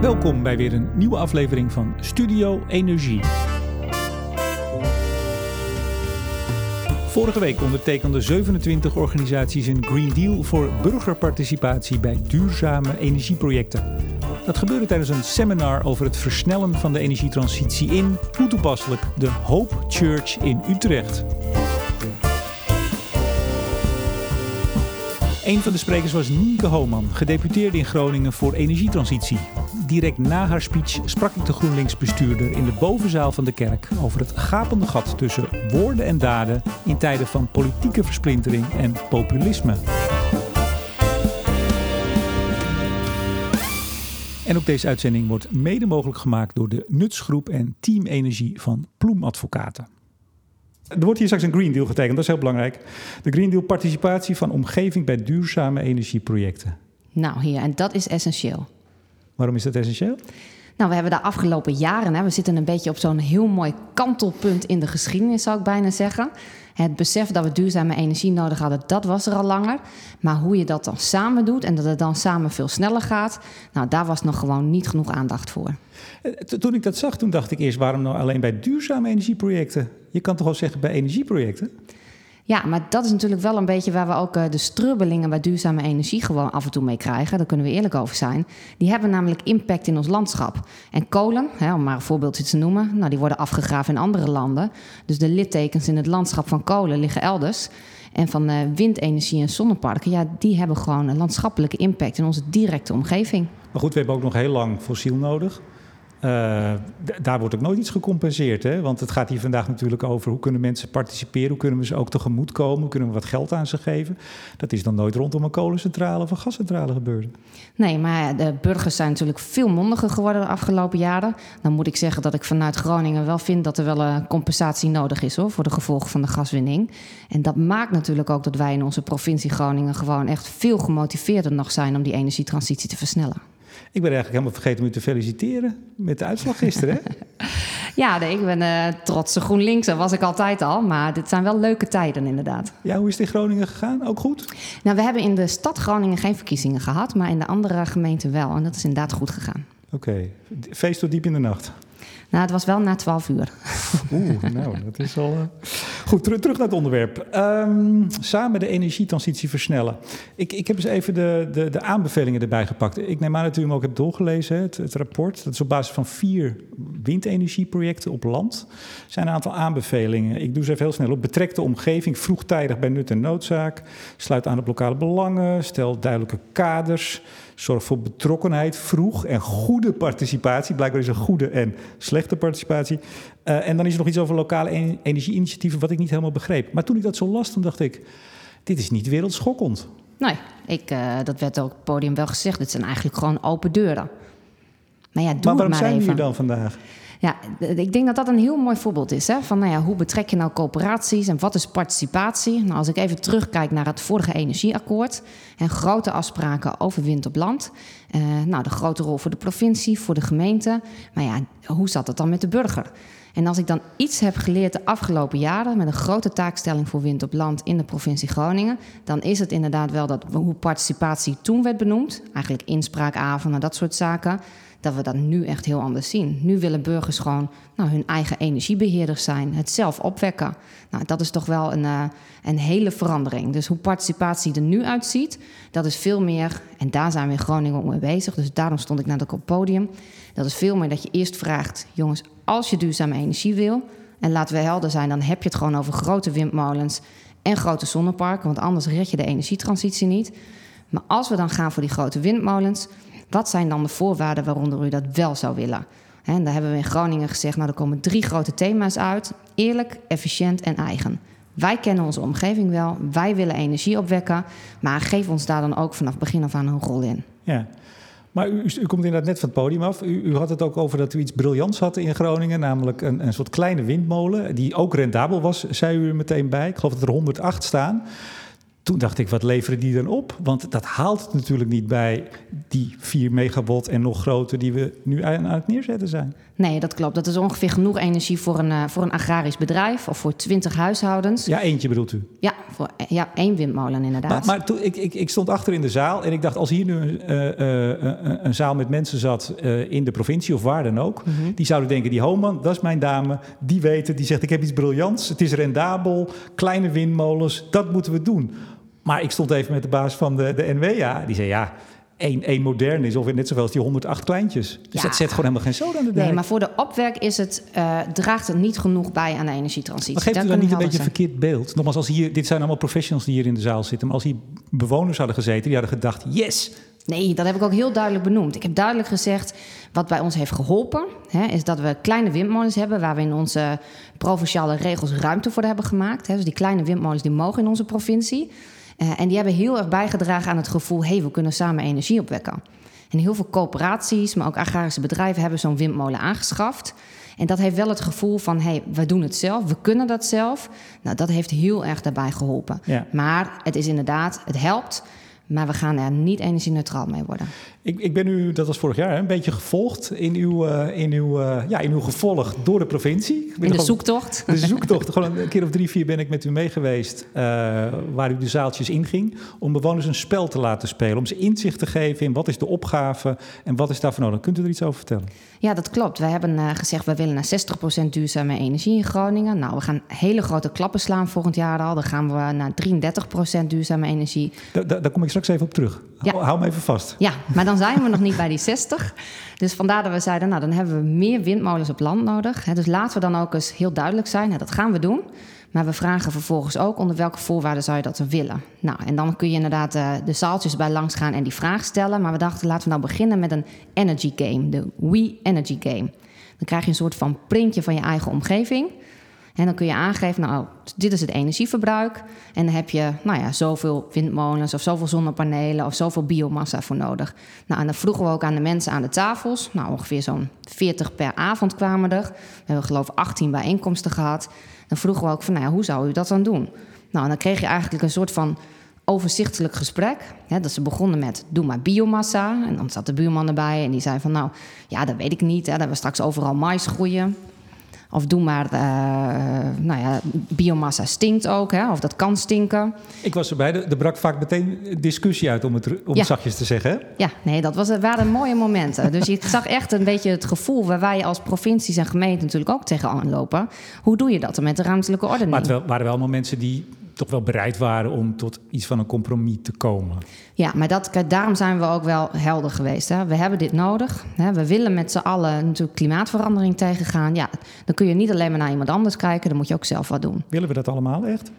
Welkom bij weer een nieuwe aflevering van Studio Energie. Vorige week ondertekenden 27 organisaties een Green Deal voor burgerparticipatie bij duurzame energieprojecten. Dat gebeurde tijdens een seminar over het versnellen van de energietransitie in, hoe toepasselijk, de Hope Church in Utrecht. Een van de sprekers was Nienke Hooman, gedeputeerde in Groningen voor energietransitie. Direct na haar speech sprak ik de GroenLinks-bestuurder in de bovenzaal van de kerk over het gapende gat tussen woorden en daden in tijden van politieke versplintering en populisme. En ook deze uitzending wordt mede mogelijk gemaakt door de Nutsgroep en Team Energie van Ploem Advocaten. Er wordt hier straks een Green Deal getekend, dat is heel belangrijk. De Green Deal participatie van omgeving bij duurzame energieprojecten. Nou, hier, en dat is essentieel. Waarom is dat essentieel? Nou, we hebben de afgelopen jaren, hè, we zitten een beetje op zo'n heel mooi kantelpunt in de geschiedenis, zou ik bijna zeggen. Het besef dat we duurzame energie nodig hadden, dat was er al langer. Maar hoe je dat dan samen doet en dat het dan samen veel sneller gaat, nou, daar was nog gewoon niet genoeg aandacht voor. Eh, toen ik dat zag, toen dacht ik eerst, waarom nou alleen bij duurzame energieprojecten? Je kan toch wel zeggen bij energieprojecten? Ja, maar dat is natuurlijk wel een beetje waar we ook eh, de strubbelingen bij duurzame energie gewoon af en toe mee krijgen. Daar kunnen we eerlijk over zijn. Die hebben namelijk impact in ons landschap. En kolen, hè, om maar een voorbeeldje te noemen, nou, die worden afgegraven in andere landen. Dus de littekens in het landschap van kolen liggen elders. En van uh, windenergie en zonneparken, ja, die hebben gewoon een landschappelijke impact in onze directe omgeving. Maar goed, we hebben ook nog heel lang fossiel nodig. Uh, daar wordt ook nooit iets gecompenseerd. Hè? Want het gaat hier vandaag natuurlijk over hoe kunnen mensen participeren, hoe kunnen we ze ook tegemoet komen, hoe kunnen we wat geld aan ze geven. Dat is dan nooit rondom een kolencentrale of een gascentrale gebeurd. Nee, maar de burgers zijn natuurlijk veel mondiger geworden de afgelopen jaren. Dan moet ik zeggen dat ik vanuit Groningen wel vind dat er wel een compensatie nodig is hoor, voor de gevolgen van de gaswinning. En dat maakt natuurlijk ook dat wij in onze provincie Groningen gewoon echt veel gemotiveerder nog zijn om die energietransitie te versnellen. Ik ben eigenlijk helemaal vergeten om u te feliciteren met de uitslag gisteren. ja, nee, ik ben uh, trotse GroenLinks. Dat was ik altijd al. Maar dit zijn wel leuke tijden, inderdaad. Ja, hoe is het in Groningen gegaan? Ook goed? Nou, we hebben in de stad Groningen geen verkiezingen gehad. Maar in de andere gemeenten wel. En dat is inderdaad goed gegaan. Oké. Feest tot diep in de nacht? Nou, het was wel na 12 uur. Oeh, nou, dat is al. Uh... Goed, terug, terug naar het onderwerp. Um, samen de energietransitie versnellen. Ik, ik heb eens even de, de, de, aanbevelingen erbij gepakt. Ik neem aan dat u hem ook hebt doorgelezen, het, het rapport. Dat is op basis van vier windenergieprojecten op land. Er zijn een aantal aanbevelingen. Ik doe ze even heel snel op. Betrek de omgeving vroegtijdig bij nut en noodzaak. Sluit aan op lokale belangen. Stel duidelijke kaders. Zorg voor betrokkenheid, vroeg en goede participatie. Blijkbaar is er goede en slechte participatie. Uh, en dan is er nog iets over lokale energieinitiatieven, wat ik niet helemaal begreep. Maar toen ik dat zo las, toen dacht ik: dit is niet wereldschokkend. Nee, ik, uh, dat werd ook op het podium wel gezegd. Dit zijn eigenlijk gewoon open deuren. Maar ja, doe maar waarom maar zijn we hier dan vandaag? Ja, ik denk dat dat een heel mooi voorbeeld is. Hè? Van nou ja, hoe betrek je nou coöperaties en wat is participatie? Nou, als ik even terugkijk naar het vorige energieakkoord en grote afspraken over wind op land. Uh, nou, de grote rol voor de provincie, voor de gemeente. Maar ja, hoe zat het dan met de burger? En als ik dan iets heb geleerd de afgelopen jaren met een grote taakstelling voor wind op land in de provincie Groningen, dan is het inderdaad wel dat hoe participatie toen werd benoemd, eigenlijk inspraakavonden, dat soort zaken dat we dat nu echt heel anders zien. Nu willen burgers gewoon nou, hun eigen energiebeheerders zijn, het zelf opwekken. Nou, dat is toch wel een, uh, een hele verandering. Dus hoe participatie er nu uitziet, dat is veel meer, en daar zijn we in Groningen ook mee bezig, dus daarom stond ik net ook op het podium. Dat is veel meer dat je eerst vraagt, jongens, als je duurzame energie wil, en laten we helder zijn, dan heb je het gewoon over grote windmolens en grote zonneparken, want anders red je de energietransitie niet. Maar als we dan gaan voor die grote windmolens, wat zijn dan de voorwaarden waaronder u dat wel zou willen? En daar hebben we in Groningen gezegd, nou er komen drie grote thema's uit. Eerlijk, efficiënt en eigen. Wij kennen onze omgeving wel, wij willen energie opwekken, maar geef ons daar dan ook vanaf begin af aan een rol in. Ja, maar u, u, komt inderdaad net van het podium af. U, u, had het ook over dat u iets briljants had in Groningen, namelijk een, een soort kleine windmolen, die ook rendabel was, zei u er meteen bij. Ik geloof dat er 108 staan. Toen dacht ik, wat leveren die dan op? Want dat haalt het natuurlijk niet bij die 4 megawatt en nog groter die we nu aan het neerzetten zijn. Nee, dat klopt. Dat is ongeveer genoeg energie voor een, uh, voor een agrarisch bedrijf of voor 20 huishoudens. Ja, eentje bedoelt u? Ja, voor, ja één windmolen inderdaad. Maar, maar toen, ik, ik, ik, stond achter in de zaal en ik dacht, als hier nu uh, uh, een zaal met mensen zat in de provincie of waar dan ook, mm -hmm. die zouden denken, die Homan, dat is mijn dame, die weten, die zegt, ik heb iets briljants, het is rendabel, kleine windmolens, dat moeten we doen. Maar ik stond even met de baas van de, de NWA. Die zei ja. Één, één modern is ongeveer net zoveel als die 108 kleintjes. Dus Ja. dat zet gewoon helemaal geen zoden aan de dijk. Nee, maar voor de opwek is het, uh, draagt het niet genoeg bij aan de energietransitie. Maar geeft u dan niet een beetje een verkeerd beeld? Nogmaals, als hier, dit zijn allemaal professionals die hier in de zaal zitten. Maar als hier bewoners hadden gezeten, die hadden gedacht... yes, Nee, dat heb ik ook heel duidelijk benoemd. Ik heb duidelijk gezegd, wat bij ons heeft geholpen... Hè, is dat we kleine windmolens hebben... waar we in onze provinciale regels ruimte voor hebben gemaakt. Hè. Dus die kleine windmolens die mogen in onze provincie... Uh, en die hebben heel erg bijgedragen aan het gevoel... hé, hey, we kunnen samen energie opwekken. En heel veel coöperaties, maar ook agrarische bedrijven... hebben zo'n windmolen aangeschaft. En dat heeft wel het gevoel van, hé, hey, we doen het zelf, we kunnen dat zelf. Nou, dat heeft heel erg daarbij geholpen. Ja. Maar het is inderdaad, het helpt... maar we gaan er niet energie-neutraal mee worden. Ik, ik, ben u, dat was vorig jaar, een beetje gevolgd in uw, uh, in uw, uh, ja, in uw gevolg door de provincie. In de zoektocht. De zoektocht. gewoon een keer of drie, vier ben ik met u mee geweest, uh, waar u de zaaltjes inging, om bewoners een spel te laten spelen. Om ze inzicht te geven in wat is de opgave en wat is daarvoor nodig. Kunt u er iets over vertellen? Ja, dat klopt. Wij hebben gezegd, we willen naar 60% duurzame energie in Groningen. Nou, we gaan hele grote klappen slaan volgend jaar al. Dan gaan we naar 33% duurzame energie. Da, da, daar kom ik straks even op terug. Ja. Hou, me even vast. Ja, maar dan zijn we nog niet bij die 60. Dus vandaar dat we zeiden, nou dan hebben we meer windmolens op land nodig. Dus laten we dan ook eens heel duidelijk zijn, dat gaan we doen. Maar we vragen vervolgens ook onder welke voorwaarden zou je dat willen. Nou, en dan kun je inderdaad uh, de zaaltjes bij langs gaan en die vraag stellen. Maar we dachten, laten we nou beginnen met een energy game, de We Energy Game. Dan krijg je een soort van printje van je eigen omgeving. En dan kun je aangeven, nou, dit is het energieverbruik. En dan heb je, nou ja, zoveel windmolens of zoveel zonnepanelen of zoveel biomassa voor nodig. Nou, en dan vroegen we ook aan de mensen aan de tafels. Nou, ongeveer zo'n 40 per avond kwamen er. We hebben geloof ik 18 bijeenkomsten gehad. Dan vroegen we ook van, nou hoe zou u dat dan doen? Nou, en dan kreeg je eigenlijk een soort van overzichtelijk gesprek. Dat ze begonnen met, doe maar biomassa. En dan zat de buurman erbij en die zei van, nou, ja, dat weet ik niet. Hè, dat we straks overal mais groeien. Of doe maar, uh, nou ja, biomassa stinkt ook, hè, of dat kan stinken. Ik was erbij, er brak vaak meteen discussie uit, om het, om ja. het zachtjes te zeggen. Hè? Ja, nee, dat was, waren mooie momenten. dus je zag echt een beetje het gevoel waar wij als provincies en gemeenten natuurlijk ook tegenaan lopen. Hoe doe je dat dan met de ruimtelijke ordening? Maar het waren wel mensen die toch wel bereid waren om tot iets van een compromis te komen. Ja, maar dat, daarom zijn we ook wel helder geweest. Hè. We hebben dit nodig. Hè. We willen met z'n allen natuurlijk klimaatverandering tegengaan. Ja, dan kun je niet alleen maar naar iemand anders kijken, dan moet je ook zelf wat doen. Willen we dat allemaal echt?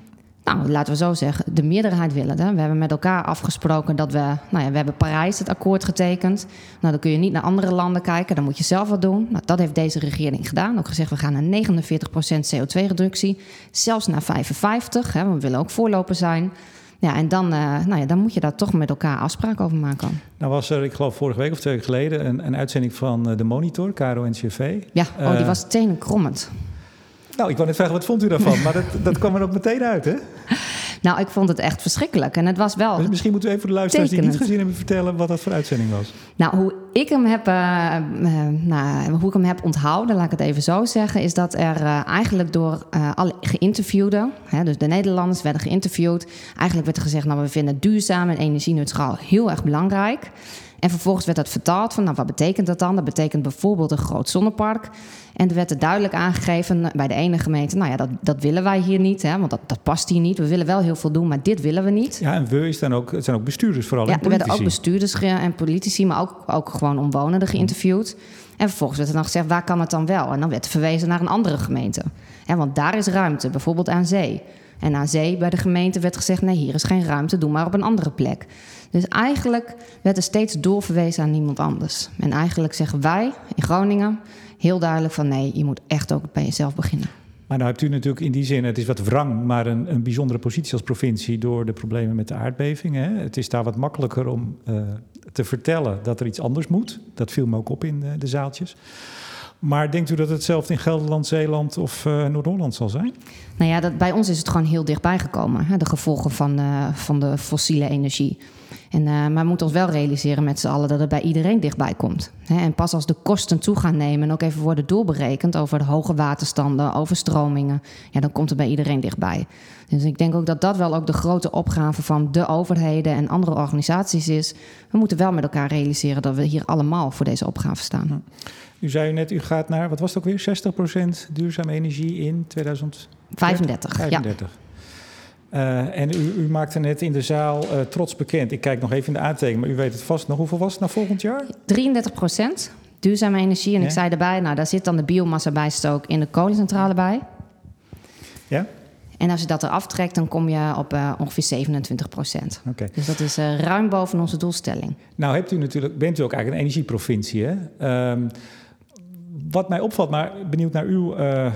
Nou, laten we zo zeggen, de meerderheid willen het. We hebben met elkaar afgesproken dat we... Nou ja, we hebben Parijs het akkoord getekend. Nou, dan kun je niet naar andere landen kijken. Dan moet je zelf wat doen. Nou, dat heeft deze regering gedaan. Ook gezegd, we gaan naar 49% CO2-reductie. Zelfs naar 55. Hè, we willen ook voorloper zijn. Ja, en dan, uh, nou ja, dan moet je daar toch met elkaar afspraken over maken. Nou was er, ik geloof vorige week of twee weken geleden... een, een uitzending van de Monitor, KRO-NCRV. Ja, oh, die uh, was tenenkrommend. Nou, ik wou net vragen, wat vond u daarvan? Maar dat, dat kwam er ook meteen uit, hè? Nou, ik vond het echt verschrikkelijk. En het was wel. Dus misschien moeten we even voor de luisteraars die het niet gezien hebben vertellen wat dat voor uitzending was. Nou, hoe ik hem heb, uh, uh, nou, hoe ik hem heb onthouden, laat ik het even zo zeggen, is dat er uh, eigenlijk door alle geïnterviewden, hè, dus de Nederlanders werden geïnterviewd. Eigenlijk werd er gezegd, nou, we vinden duurzaam en energie-neutraal heel erg belangrijk. En vervolgens werd dat vertaald van, nou, wat betekent dat dan? Dat betekent bijvoorbeeld een groot zonnepark. En er werd er duidelijk aangegeven bij de ene gemeente... nou ja, dat, dat willen wij hier niet, hè, want dat, dat past hier niet. We willen wel heel veel doen, maar dit willen we niet. Ja, en we is dan ook, het zijn ook bestuurders vooral, Ja, en er werden ook bestuurders en politici, maar ook, ook gewoon omwonenden geïnterviewd. En vervolgens werd er dan gezegd, waar kan het dan wel? En dan werd er verwezen naar een andere gemeente. Want daar is ruimte, bijvoorbeeld aan zee. En aan zee bij de gemeente werd gezegd, nee, hier is geen ruimte, doe maar op een andere plek. Dus eigenlijk werd er steeds doorverwezen aan niemand anders. En eigenlijk zeggen wij in Groningen heel duidelijk van nee, je moet echt ook bij jezelf beginnen. Maar nou hebt u natuurlijk in die zin, het is wat wrang, maar een, een bijzondere positie als provincie door de problemen met de aardbevingen. Het is daar wat makkelijker om uh, te vertellen dat er iets anders moet. Dat viel me ook op in de, de zaaltjes. Maar denkt u dat hetzelfde in Gelderland, Zeeland of uh, Noord-Holland zal zijn? Nou ja, dat, bij ons is het gewoon heel dichtbij gekomen. Hè, de gevolgen van, uh, van de fossiele energie. En, uh, maar we moeten ons wel realiseren met z'n allen dat het bij iedereen dichtbij komt. Hè, en pas als de kosten toe gaan nemen en ook even worden doorberekend over de hoge waterstanden, overstromingen, ja, dan komt het bij iedereen dichtbij. Dus ik denk ook dat dat wel ook de grote opgave van de overheden en andere organisaties is. We moeten wel met elkaar realiseren dat we hier allemaal voor deze opgave staan. U zei net, u gaat naar, wat was het ook weer, 60% duurzame energie in 2035? 35, ja. Uh, en u, u, maakte net in de zaal uh, trots bekend. Ik kijk nog even in de aantekening, maar u weet het vast nog. Hoeveel was het nou volgend jaar? 33 procent duurzame energie. En ja? ik zei erbij, nou daar zit dan de biomassa bijstook in de kolencentrale bij. Ja? En als je dat eraf trekt, dan kom je op uh, ongeveer 27 procent. Okay. Dus dat is ruim boven onze doelstelling. Nou hebt u natuurlijk, bent u ook eigenlijk een energieprovincie. Hè? Um, wat mij opvalt, maar benieuwd naar uw uh,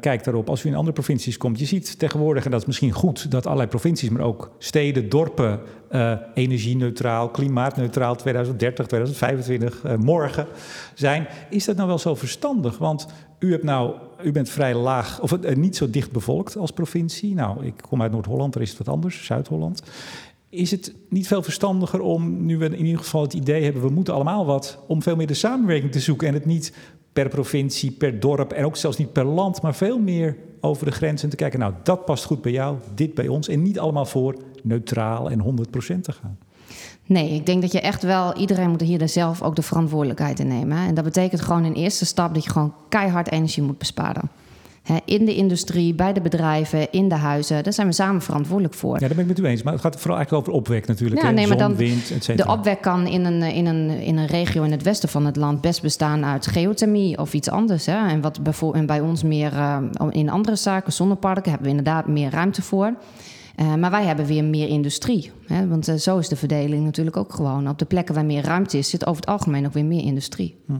kijk daarop, als u in andere provincies komt. Je ziet tegenwoordig, en dat is misschien goed, dat allerlei provincies, maar ook steden, dorpen, uh, energie-neutraal, klimaatneutraal 2030, 2025, morgen zijn. Is dat nou wel zo verstandig? Want u, hebt nou, u bent vrij laag, of niet zo dicht bevolkt als provincie. Nou, ik kom uit Noord-Holland, daar is het wat anders, Zuid-Holland. Is het niet veel verstandiger om, nu we in ieder geval het idee hebben, we moeten allemaal wat, om veel meer de samenwerking te zoeken en het niet per provincie, per dorp en ook zelfs niet per land, maar veel meer over de grenzen te kijken. Nou, dat past goed bij jou, dit bij ons. En niet allemaal voor neutraal en 100% te gaan. Nee, ik denk dat je echt wel, iedereen moet hier zelf ook de verantwoordelijkheid in nemen. En dat betekent gewoon in eerste stap dat je gewoon keihard energie moet besparen in de industrie, bij de bedrijven, in de huizen. Daar zijn we samen verantwoordelijk voor. Ja, daar ben ik met u eens. Maar het gaat vooral eigenlijk over opwek natuurlijk. Ja, nee, maar dan, wind, et cetera. De opwek kan in een, in, een, in een regio in het westen van het land best bestaan uit geothermie of iets anders. Hè. En, wat bijvoorbeeld, en bij ons meer uh, in andere zaken, zonneparken, hebben we inderdaad meer ruimte voor. Uh, maar wij hebben weer meer industrie. Hè? Want uh, zo is de verdeling natuurlijk ook gewoon. Op de plekken waar meer ruimte is, zit over het algemeen ook weer meer industrie. Hm.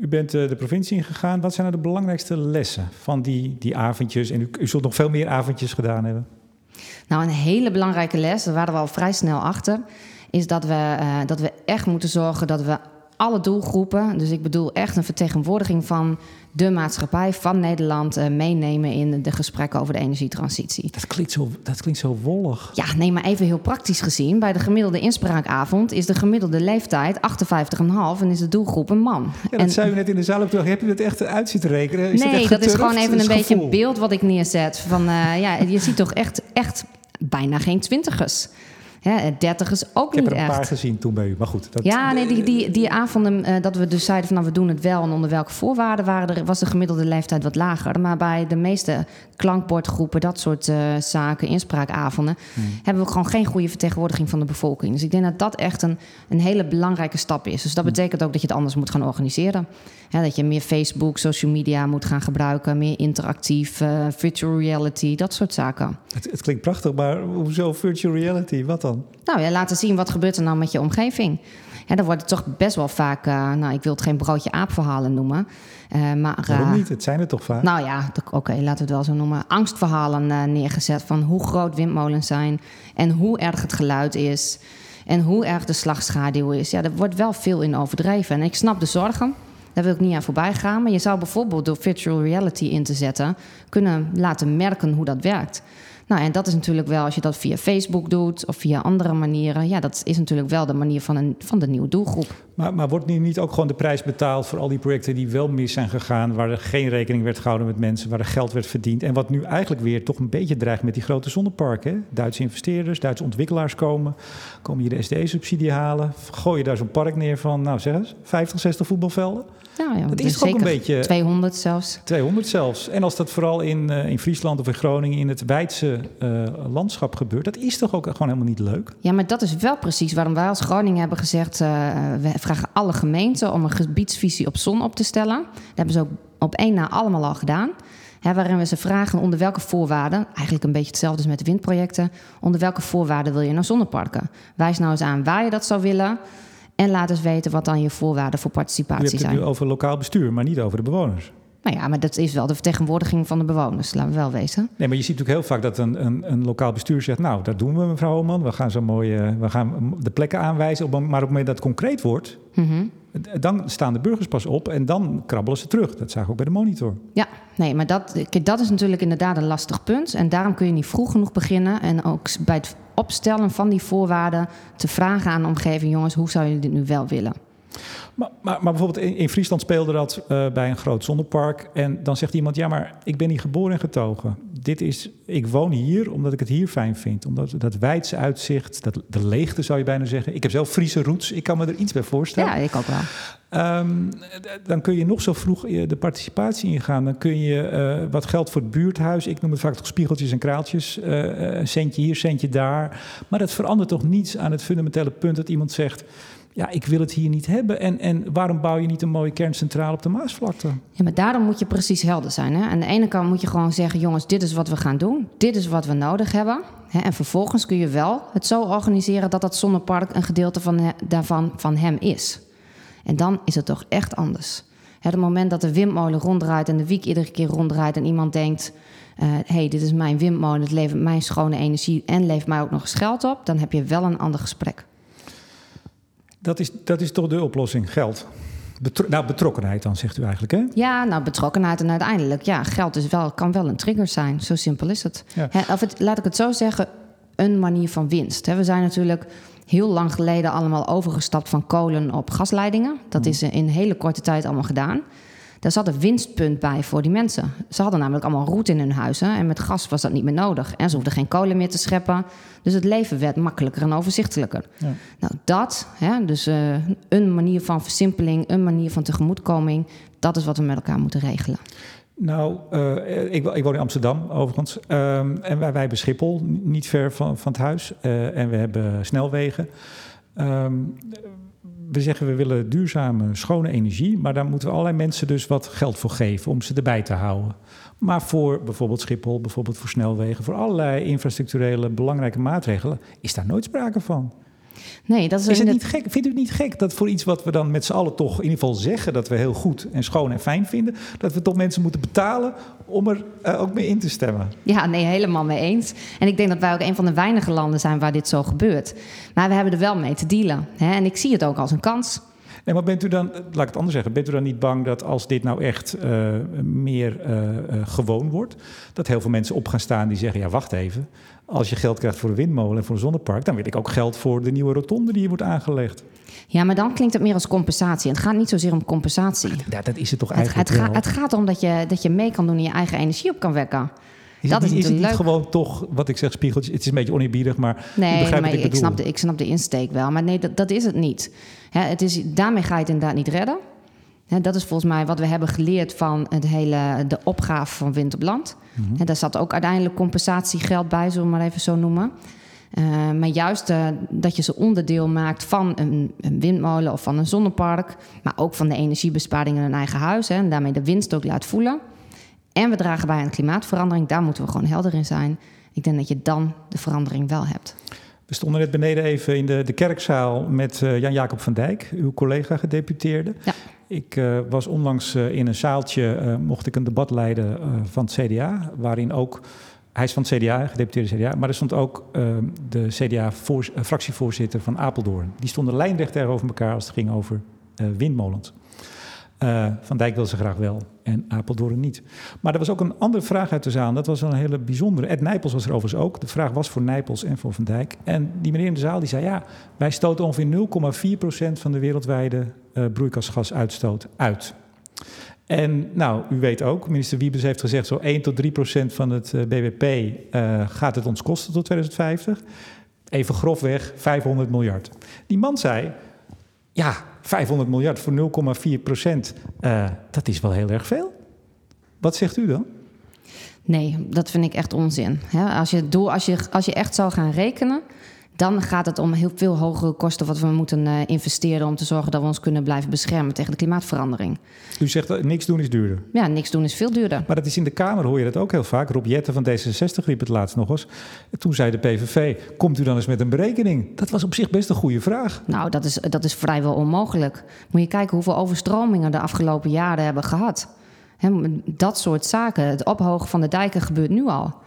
U bent uh, de provincie ingegaan. Wat zijn nou de belangrijkste lessen van die, die avondjes? En u, u zult nog veel meer avondjes gedaan hebben. Nou, een hele belangrijke les, daar waren we al vrij snel achter, is dat we, uh, dat we echt moeten zorgen dat we alle doelgroepen, dus ik bedoel echt een vertegenwoordiging van de maatschappij van Nederland uh, meenemen in de gesprekken over de energietransitie. Dat klinkt, zo, dat klinkt zo wollig. Ja, nee, maar even heel praktisch gezien. Bij de gemiddelde inspraakavond is de gemiddelde leeftijd 58,5 en is de doelgroep een man. Ja, dat en, zei u net in de zaal ook toch. Heb je het echt uit zitten rekenen? Is nee, dat, is gewoon even een beetje een beeld wat ik neerzet. Van, uh, ja, je ziet toch echt, echt bijna geen twintigers. Hè, 30 is ook niet echt. Ik heb er een paar gezien toen bij u, maar goed. Dat... Ja, nee, die, die, die avonden uh, dat we dus zeiden van nou, we doen het wel... en onder welke voorwaarden waren er, was de gemiddelde leeftijd wat lager. Maar bij de meeste klankbordgroepen, dat soort uh, zaken, inspraakavonden... Hmm. hebben we gewoon geen goede vertegenwoordiging van de bevolking. Dus ik denk dat dat echt een, een hele belangrijke stap is. Dus dat hmm. betekent ook dat je het anders moet gaan organiseren. Ja, dat je meer Facebook, social media moet gaan gebruiken... meer interactief, uh, virtual reality, dat soort zaken. Het, het klinkt prachtig, maar hoezo virtual reality? Wat dan? Nou ja, laten zien wat gebeurt er nou met je omgeving. Ja, dan wordt het toch best wel vaak, uh, nou ik wil het geen broodje aapverhalen noemen. Uh, maar, Waarom niet? Het zijn er toch vaak? Nou ja, oké, laten we het wel zo noemen. Angstverhalen neergezet van hoe groot windmolens zijn en hoe erg het geluid is en hoe erg de slagschaduw is. Ja, er wordt wel veel in overdreven. En ik snap de zorgen. Daar wil ik niet aan voorbij gaan. Maar je zou bijvoorbeeld door virtual reality in te zetten kunnen laten merken hoe dat werkt. Nou, en dat is natuurlijk wel, als je dat via Facebook doet of via andere manieren, ja, dat is natuurlijk wel de manier van, een, van de nieuwe doelgroep. Maar, maar wordt nu niet ook gewoon de prijs betaald voor al die projecten die wel mis zijn gegaan, waar er geen rekening werd gehouden met mensen, waar er geld werd verdiend en wat nu eigenlijk weer toch een beetje dreigt met die grote zonneparken? Duitse investeerders, Duitse ontwikkelaars komen, komen hier de SD-subsidie halen, gooi je daar zo'n park neer van, nou zeg eens, 50, 60 voetbalvelden? Nou ja, dat is ook een beetje. 200 zelfs. 200 zelfs. En als dat vooral in, uh, in Friesland of in Groningen in het uh, landschap gebeurt, dat is toch ook gewoon helemaal niet leuk? Ja, maar dat is wel precies waarom wij als Groningen hebben gezegd: uh, we vragen alle gemeenten om een gebiedsvisie op zon op te stellen. Dat hebben ze ook op één na allemaal al gedaan. Hè, waarin we ze vragen onder welke voorwaarden, eigenlijk een beetje hetzelfde als met de windprojecten, onder welke voorwaarden wil je naar zonneparken? Wijs nou eens aan waar je dat zou willen. En laat eens weten wat dan je voorwaarden voor participatie zijn. Je hebt het nu over lokaal bestuur, maar niet over de bewoners. Nou ja, maar dat is wel de vertegenwoordiging van de bewoners, laten we wel wezen. Nee, maar je ziet natuurlijk heel vaak dat een, een, een lokaal bestuur zegt... nou, dat doen we, mevrouw Oman. We gaan zo mooi uh, we gaan de plekken aanwijzen. maar op het moment dat het concreet wordt... Mm -hmm. Dan staan de burgers pas op en dan krabbelen ze terug. Dat zagen we ook bij de monitor. Ja, nee, maar dat, dat is natuurlijk inderdaad een lastig punt. En daarom kun je niet vroeg genoeg beginnen. En ook bij het opstellen van die voorwaarden te vragen aan de omgeving: jongens, hoe zou je dit nu wel willen? Maar, maar, maar bijvoorbeeld in, in, Friesland speelde dat uh, bij een groot zonnepark. En dan zegt iemand: Ja, maar ik ben hier geboren en getogen. Dit is, ik woon hier omdat ik het hier fijn vind. Omdat dat wijdse uitzicht, dat, de leegte zou je bijna zeggen. Ik heb zelf Friese roots, ik kan me er iets bij voorstellen. Ja, ik ook wel. Um, dan kun je nog zo vroeg de participatie ingaan. Dan kun je uh, wat geld voor het buurthuis. Ik noem het vaak toch spiegeltjes en kraaltjes. Uh, een centje hier, centje daar. Maar dat verandert toch niets aan het fundamentele punt dat iemand zegt ja, ik wil het hier niet hebben. En, en waarom bouw je niet een mooie kerncentrale op de Maasvlakte? Ja, maar daarom moet je precies helder zijn. Hè? Aan de ene kant moet je gewoon zeggen: jongens, dit is wat we gaan doen. Dit is wat we nodig hebben. Hè? En vervolgens kun je wel het zo organiseren dat dat zonnepark een gedeelte van, daarvan van hem is. En dan is het toch echt anders. Het moment dat de windmolen ronddraait en de wiek iedere keer ronddraait en iemand denkt: hé, uh, hey, dit is mijn windmolen, het levert mij schone energie en levert mij ook nog eens geld op, dan heb je wel een ander gesprek. Dat is, dat is toch de oplossing, geld? Betro nou, betrokkenheid dan, zegt u eigenlijk, hè? Ja, nou, betrokkenheid en uiteindelijk, ja, geld is wel, kan wel een trigger zijn. Zo simpel is het. Ja. of het, laat ik het zo zeggen, een manier van winst. We zijn natuurlijk heel lang geleden allemaal overgestapt van kolen op gasleidingen. Dat mm. is in hele korte tijd allemaal gedaan. Daar zat een winstpunt bij voor die mensen. Ze hadden namelijk allemaal roet in hun huizen en met gas was dat niet meer nodig. En ze hoefden geen kolen meer te scheppen. Dus het leven werd makkelijker en overzichtelijker. Ja. Nou, dat, hè, dus uh, een manier van versimpeling, een manier van tegemoetkoming, dat is wat we met elkaar moeten regelen. Nou, uh, ik, ik, woon in Amsterdam overigens. Um, en wij, wij hebben Schiphol, niet ver van, van het huis. Uh, en we hebben snelwegen. Um, we zeggen we willen duurzame, schone energie, maar daar moeten we allerlei mensen dus wat geld voor geven om ze erbij te houden. Maar voor bijvoorbeeld Schiphol, bijvoorbeeld voor snelwegen, voor allerlei infrastructurele belangrijke maatregelen, is daar nooit sprake van. Nee, dat is, is het niet gek? Vindt u het niet gek dat voor iets wat we dan met z'n allen toch in ieder geval zeggen dat we heel goed en schoon en fijn vinden, dat we toch mensen moeten betalen om er uh, ook mee in te stemmen? Ja, nee, helemaal mee eens. En ik denk dat wij ook een van de weinige landen zijn waar dit zo gebeurt. Maar we hebben er wel mee te dealen. Hè? En ik zie het ook als een kans. Nee, maar bent u dan, laat ik het anders zeggen, bent u dan niet bang dat als dit nou echt uh, meer uh, uh, gewoon wordt, dat heel veel mensen op gaan staan die zeggen, ja wacht even, als je geld krijgt voor een windmolen en voor een zonnepark, dan wil ik ook geld voor de nieuwe rotonde die hier wordt aangelegd. Ja, maar dan klinkt het meer als compensatie. Het gaat niet zozeer om compensatie. Ja, dat is het toch eigenlijk het, het, het gaat om dat je, dat je mee kan doen en je eigen energie op kan wekken. Is dat het, is, is het niet gewoon toch, wat ik zeg, spiegeltjes? Het is een beetje oneerbiedig, maar nee, begrijpt maar ik, ik, snap de, ik snap de insteek wel. Maar nee, dat, dat is het niet. het is, daarmee ga je het inderdaad niet redden. Dat is volgens mij wat we hebben geleerd van het hele, de opgave van Wind op Land. Mm -hmm. daar zat ook uiteindelijk compensatiegeld bij, zullen we maar even zo noemen. Uh, maar juist uh, dat je ze onderdeel maakt van een, een, windmolen of van een zonnepark, maar ook van de energiebesparing in een eigen huis hè, en daarmee de winst ook laat voelen. En we dragen bij aan klimaatverandering, daar moeten we gewoon helder in zijn. Ik denk dat je dan de verandering wel hebt. We stonden net beneden even in de, de kerkzaal met uh, Jan-Jacob van Dijk, uw collega gedeputeerde. Ja. Ik uh, was onlangs uh, in een zaaltje, mocht ik een debat leiden van het CDA, waarin ook, hij is van het CDA, gedeputeerde CDA, maar er stond ook de CDA-fractievoorzitter van Apeldoorn. Die stonden lijnrecht tegenover elkaar als het ging over windmolens. Van Dijk wil ze graag wel en Apeldoorn niet. Maar er was ook een andere vraag uit de zaal. Dat was een hele bijzondere. Ed Nijpels was er overigens ook. De vraag was voor Nijpels en voor Van Dijk. En die meneer in de zaal die zei... ja, wij stoten ongeveer 0,4% van de wereldwijde uh, broeikasgasuitstoot uit. En nou, u weet ook, minister Wiebes heeft gezegd... zo 1 tot 3% van het uh, BBP gaat het ons kosten tot 2050. Even grofweg 500 miljard. Die man zei... ja, 500 miljard voor 0,4 procent, uh, dat is wel heel erg veel. Wat zegt u dan? Nee, dat vind ik echt onzin. Als je, als, je, als je echt zou gaan rekenen, dan gaat het om heel veel hogere kosten wat we moeten uh, investeren om te zorgen dat we ons kunnen blijven beschermen tegen de klimaatverandering. U zegt dat niks doen is duurder. Ja, niks doen is veel duurder. Maar dat is in de Kamer hoor je dat ook heel vaak. Rob Jetten van D66 riep het laatst nog eens. Toen zei de PVV: Komt u dan eens met een berekening? Dat was op zich best een goede vraag. Nou, dat is, dat is vrijwel onmogelijk. Moet je kijken hoeveel overstromingen de afgelopen jaren hebben gehad. He, dat soort zaken, het ophogen van de dijken gebeurt nu al.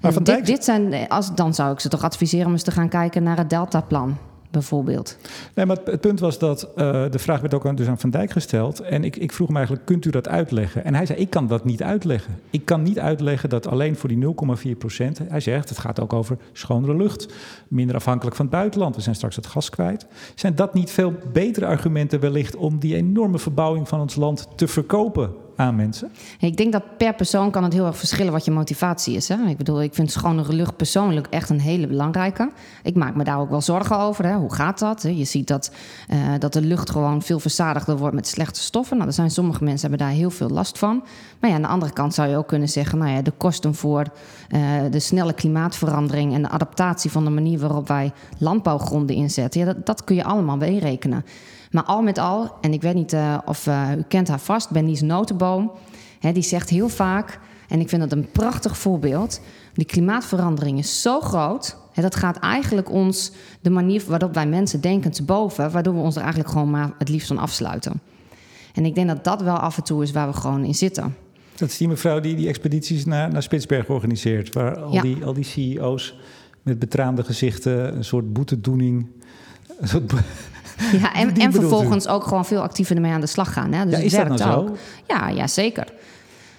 Maar dit, Dijk... dit zijn, als, dan zou ik ze toch adviseren om eens te gaan kijken naar het Deltaplan. bijvoorbeeld. Nee, maar het, punt was dat uh, de vraag werd ook aan, dus aan Van Dijk gesteld. En ik, ik vroeg hem eigenlijk, kunt u dat uitleggen? En hij zei, ik kan dat niet uitleggen. Ik kan niet uitleggen dat alleen voor die 0,4 procent... Hij zegt, het gaat ook over schonere lucht. Minder afhankelijk van het buitenland. We zijn straks het gas kwijt. Zijn dat niet veel betere argumenten wellicht... om die enorme verbouwing van ons land te verkopen aan mensen? Ik denk dat per persoon kan het heel erg verschillen wat je motivatie is. Hè? Ik bedoel, ik vind schonere lucht persoonlijk echt een hele belangrijke. Ik maak me daar ook wel zorgen over. Hè? Hoe gaat dat? Je ziet dat, uh, dat de lucht gewoon veel verzadigder wordt met slechte stoffen. Nou, er zijn sommige mensen hebben daar heel veel last van. Maar ja, aan de andere kant zou je ook kunnen zeggen... nou ja, de kosten voor uh, de snelle klimaatverandering... en de adaptatie van de manier waarop wij landbouwgronden inzetten... Ja, dat, dat kun je allemaal meerekenen. Maar al met al, en ik weet niet uh, of uh, u kent haar vast, Bernice Notenboom. Hè, die zegt heel vaak, en ik vind dat een prachtig voorbeeld... die klimaatverandering is zo groot... Hè, dat gaat eigenlijk ons, de manier waarop wij mensen denken, te boven... waardoor we ons er eigenlijk gewoon maar het liefst van afsluiten. En ik denk dat dat wel af en toe is waar we gewoon in zitten. Dat is die mevrouw die die expedities naar, naar Spitsberg organiseert... waar al, ja. die, al die CEO's met betraande gezichten, een soort boetedoening... Een soort ja, en, en vervolgens ook gewoon veel actiever ermee aan de slag gaan. Hè? Dus ja, is dat nou ook. zo? Ja, ja, zeker.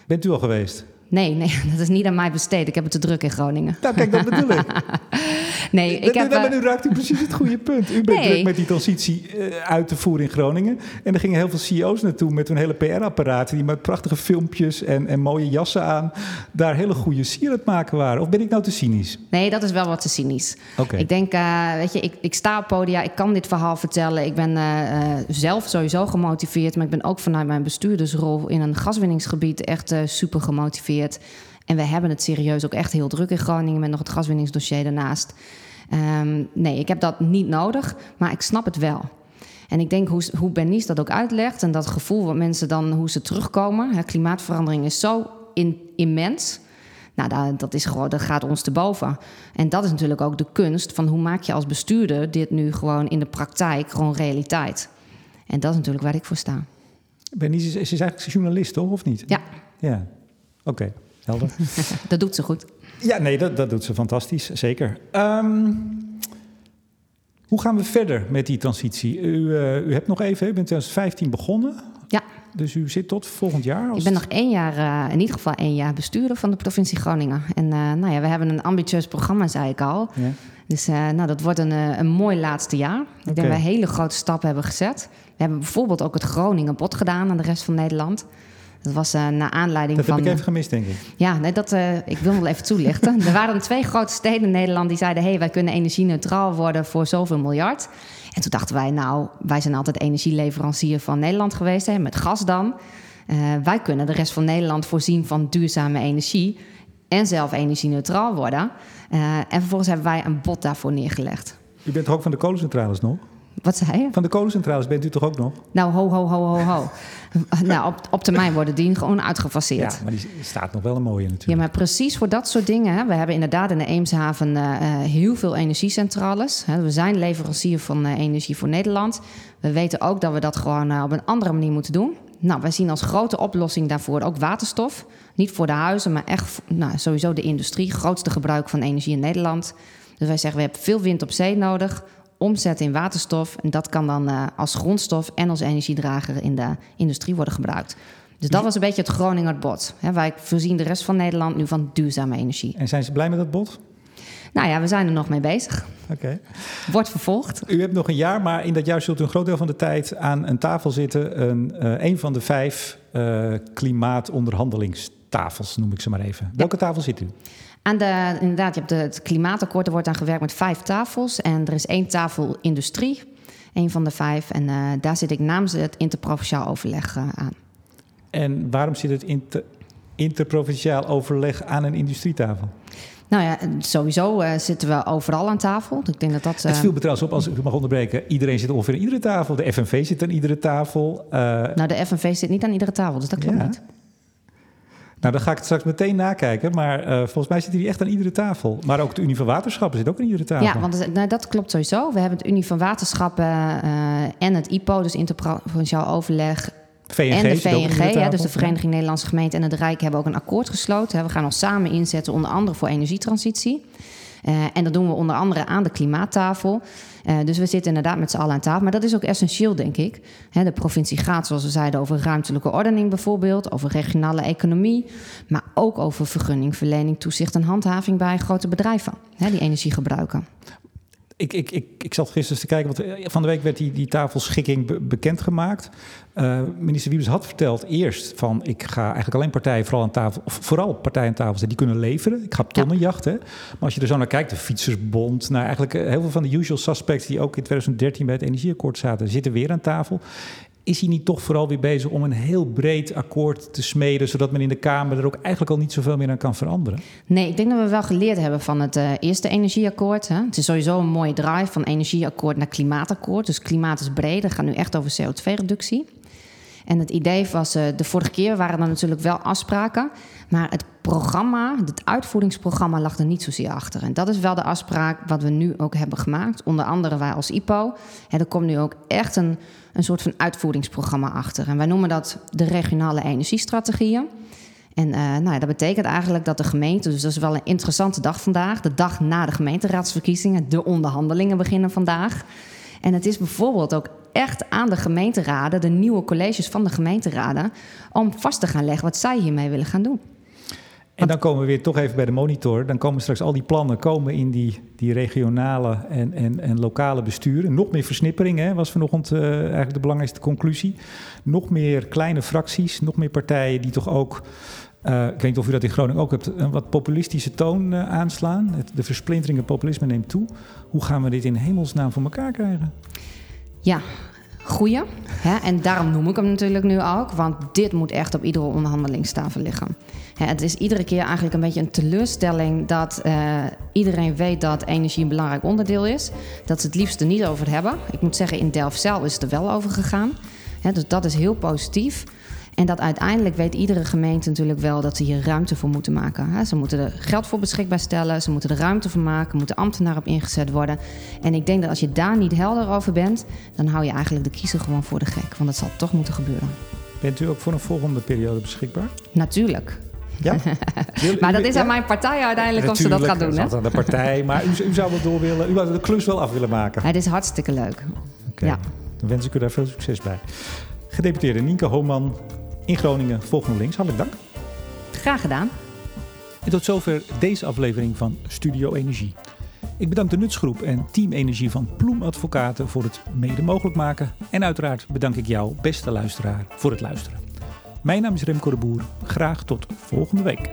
Bent u al geweest? Nee, nee, dat is niet aan mij besteed. Ik heb het te druk in Groningen. Nou, kijk, dat bedoel ik. nee, ik heb... Maar nu raakt u precies het goede punt. U bent nee. druk met die transitie uh, uit te voeren in Groningen. En er gingen heel veel CEO's naartoe met hun hele PR-apparaten... die met prachtige filmpjes en, en mooie jassen aan... daar hele goede sier aan het maken waren. Of ben ik nou te cynisch? Nee, dat is wel wat te cynisch. Okay. Ik denk, uh, weet je, ik, ik sta op podia, ik kan dit verhaal vertellen. Ik ben uh, zelf sowieso gemotiveerd... maar ik ben ook vanuit mijn bestuurdersrol in een gaswinningsgebied... echt super gemotiveerd... En we hebben het serieus ook echt heel druk in Groningen met nog het gaswinningsdossier daarnaast. Um, nee, ik heb dat niet nodig, maar ik snap het wel. En ik denk hoe, hoe Bernice dat ook uitlegt en dat gevoel wat mensen dan, hoe ze terugkomen. Hè, klimaatverandering is zo in, immens. Nou, dat, dat, is gewoon, dat gaat ons te boven. En dat is natuurlijk ook de kunst van hoe maak je als bestuurder dit nu gewoon in de praktijk gewoon realiteit. En dat is natuurlijk waar ik voor sta. Bernice is, is eigenlijk journalist, toch? Of niet? Ja. Ja, oké. Okay. Helder. dat doet ze goed. Ja, nee, dat, dat doet ze fantastisch, zeker. Um, hoe gaan we verder met die transitie? U, uh, u hebt nog even, u bent in 2015 begonnen. Ja. Dus u zit tot volgend jaar? Als... Ik ben nog één jaar, uh, in ieder geval één jaar bestuurder van de provincie Groningen. En uh, nou ja, we hebben een ambitieus programma, zei ik al. Ja. Dus nou, dat wordt een, een mooi laatste jaar. Ik okay. denk dat we hele grote stappen hebben gezet. We hebben bijvoorbeeld ook het Groningen bod gedaan aan de rest van Nederland. Dat was uh, naar aanleiding dat van... Dat heb ik even gemist, denk ik. Ja, nee, dat, uh, ik wil wel even toelichten. er waren twee grote steden in Nederland die zeiden... hé, hey, wij kunnen energie-neutraal worden voor zoveel miljard. En toen dachten wij, nou, wij zijn altijd energieleverancier van Nederland geweest... Hè, met gas dan. Uh, wij kunnen de rest van Nederland voorzien van duurzame energie... en zelf energie-neutraal worden. en vervolgens hebben wij een bod daarvoor neergelegd. U bent ook van de kolencentrales nog? Wat zei je? Van de kolencentrales bent u toch ook nog? Nou, ho, ho, ho, ho, ho. nou, op, op termijn worden die gewoon uitgefaseerd. Ja, maar die staat nog wel een mooie natuurlijk. Ja, maar precies voor dat soort dingen. Hè. We hebben inderdaad in de Eemshaven uh, heel veel energiecentrales. Hè. We zijn leverancier van uh, energie voor Nederland. We weten ook dat we dat gewoon uh, op een andere manier moeten doen. Nou, wij zien als grote oplossing daarvoor ook waterstof. Niet voor de huizen, maar echt nou, sowieso de industrie. Grootste gebruik van energie in Nederland. Dus wij zeggen, we hebben veel wind op zee nodig omzetten in waterstof. En dat kan dan uh, als grondstof en als energiedrager in de industrie worden gebruikt. Dus dat was een beetje het Groninger bod. Hè, wij voorzien de rest van Nederland nu van duurzame energie. En zijn ze blij met dat bod? Nou ja, we zijn er nog mee bezig. Oké. Okay. Wordt vervolgd. U hebt nog een jaar, maar in dat jaar zult u een groot deel van de tijd aan een tafel zitten. Een, uh, een van de vijf uh, klimaatonderhandelingstafels, noem ik ze maar even. Welke tafel zit u? Aan de, inderdaad, je hebt de, het klimaatakkoord, er wordt aan gewerkt met vijf tafels. En er is één tafel industrie, één van de vijf. En uh, daar zit ik namens het interprovinciaal overleg uh, aan. En waarom zit het inter, interprovinciaal overleg aan een industrietafel? Nou ja, sowieso uh, zitten we overal aan tafel. Ik denk dat dat, Het viel me trouwens op, als ik mag onderbreken... iedereen zit ongeveer aan iedere tafel. De FNV zit aan iedere tafel. Nou, de FNV zit niet aan iedere tafel, dus dat klopt ja. niet. Nou, dan ga ik het straks meteen nakijken. Maar uh, volgens mij zit hij echt aan iedere tafel. Maar ook de Unie van Waterschappen zit ook aan iedere tafel. Ja, want nou, dat klopt sowieso. We hebben het Unie van Waterschappen uh, en het IPO, dus Interprovinciaal Overleg. VNG, en de VNG, ja, dus de Vereniging Nederlandse Gemeenten en het Rijk hebben ook een akkoord gesloten. We gaan ons samen inzetten, onder andere voor energietransitie. En dat doen we onder andere aan de klimaattafel. dus we zitten inderdaad met z'n allen aan tafel. Maar dat is ook essentieel, denk ik. de provincie gaat, zoals we zeiden, over ruimtelijke ordening bijvoorbeeld, over regionale economie, maar ook over vergunningverlening, toezicht en handhaving bij grote bedrijven die energie gebruiken. Ik, ik, ik, ik zat gisteren te kijken, want eh, van de week werd die, die tafelschikking be bekendgemaakt. Uh, minister Wiebes had verteld eerst van ik ga eigenlijk alleen partijen vooral aan tafel, of vooral partijen aan tafel zetten die kunnen leveren. Ik ga op tonnenjachten. Ja. Maar als je er zo naar kijkt, de Fietsersbond, nou eigenlijk eh, heel veel van de usual suspects die ook in 2013 bij het energieakkoord zaten, zitten weer aan tafel is hij niet toch vooral weer bezig om een heel breed akkoord te smeden, zodat men in de Kamer er ook eigenlijk al niet zoveel meer aan kan veranderen? Nee, ik denk dat we wel geleerd hebben van het uh, eerste energieakkoord. Hè. Het is sowieso een mooie drive van energieakkoord naar klimaatakkoord. Dus klimaat is breed, het gaat nu echt over CO2-reductie. En het idee was, uh, de vorige keer waren er natuurlijk wel afspraken, maar het programma, het uitvoeringsprogramma lag er niet zozeer achter. En dat is wel de afspraak wat we nu ook hebben gemaakt. Onder andere wij als IPO. En er komt nu ook echt een, een soort van uitvoeringsprogramma achter. En wij noemen dat de regionale energiestrategieën. En uh, nou dat betekent eigenlijk dat de gemeente, dus dat is wel een interessante dag vandaag, de dag na de gemeenteraadsverkiezingen, de onderhandelingen beginnen vandaag. En het is bijvoorbeeld ook echt aan de gemeenteraden, de nieuwe colleges van de gemeenteraden, om vast te gaan leggen wat zij hiermee willen gaan doen. En dan komen we weer toch even bij de monitor. Dan komen straks al die plannen komen in die, die regionale en, en, en lokale besturen. Nog meer versnippering hè, was vanochtend uh, eigenlijk de belangrijkste conclusie. Nog meer kleine fracties, nog meer partijen die toch ook... Uh, ik weet niet of u dat in Groningen ook hebt, een wat populistische toon uh, aanslaan. De versplintering en populisme neemt toe. Hoe gaan we dit in hemelsnaam voor elkaar krijgen? Ja, goeie. Hè? En daarom noem ik hem natuurlijk nu ook. Want dit moet echt op iedere onderhandelingstafel liggen. Hè, het is iedere keer eigenlijk een beetje een teleurstelling dat uh, iedereen weet dat energie een belangrijk onderdeel is. Dat ze het liefst er niet over hebben. Ik moet zeggen, in Delft zelf is het er wel over gegaan. Hè, dus dat is heel positief. En dat uiteindelijk weet iedere gemeente natuurlijk wel dat ze hier ruimte voor moeten maken. Ze moeten er geld voor beschikbaar stellen, ze moeten er ruimte voor maken, moeten ambtenaren op ingezet worden. En ik denk dat als je daar niet helder over bent, dan hou je eigenlijk de kiezer gewoon voor de gek. Want dat zal toch moeten gebeuren. Bent u ook voor een volgende periode beschikbaar? Natuurlijk. Ja? maar dat is aan mijn partij uiteindelijk of ze dat gaat doen. Dat is aan de partij, maar u, u, zou wel door willen, u zou de klus wel af willen maken. Het is hartstikke leuk. Okay. Ja. Dan wens ik u daar veel succes bij. Gedeputeerde Nienke Homan, in Groningen volgende links. Hartelijk dank. Graag gedaan. En tot zover deze aflevering van Studio Energie. Ik bedank de Nutsgroep en Team Energie van Ploem Advocaten voor het mede mogelijk maken. En uiteraard bedank ik jou, beste luisteraar, voor het luisteren. Mijn naam is Remco de Boer. Graag tot volgende week.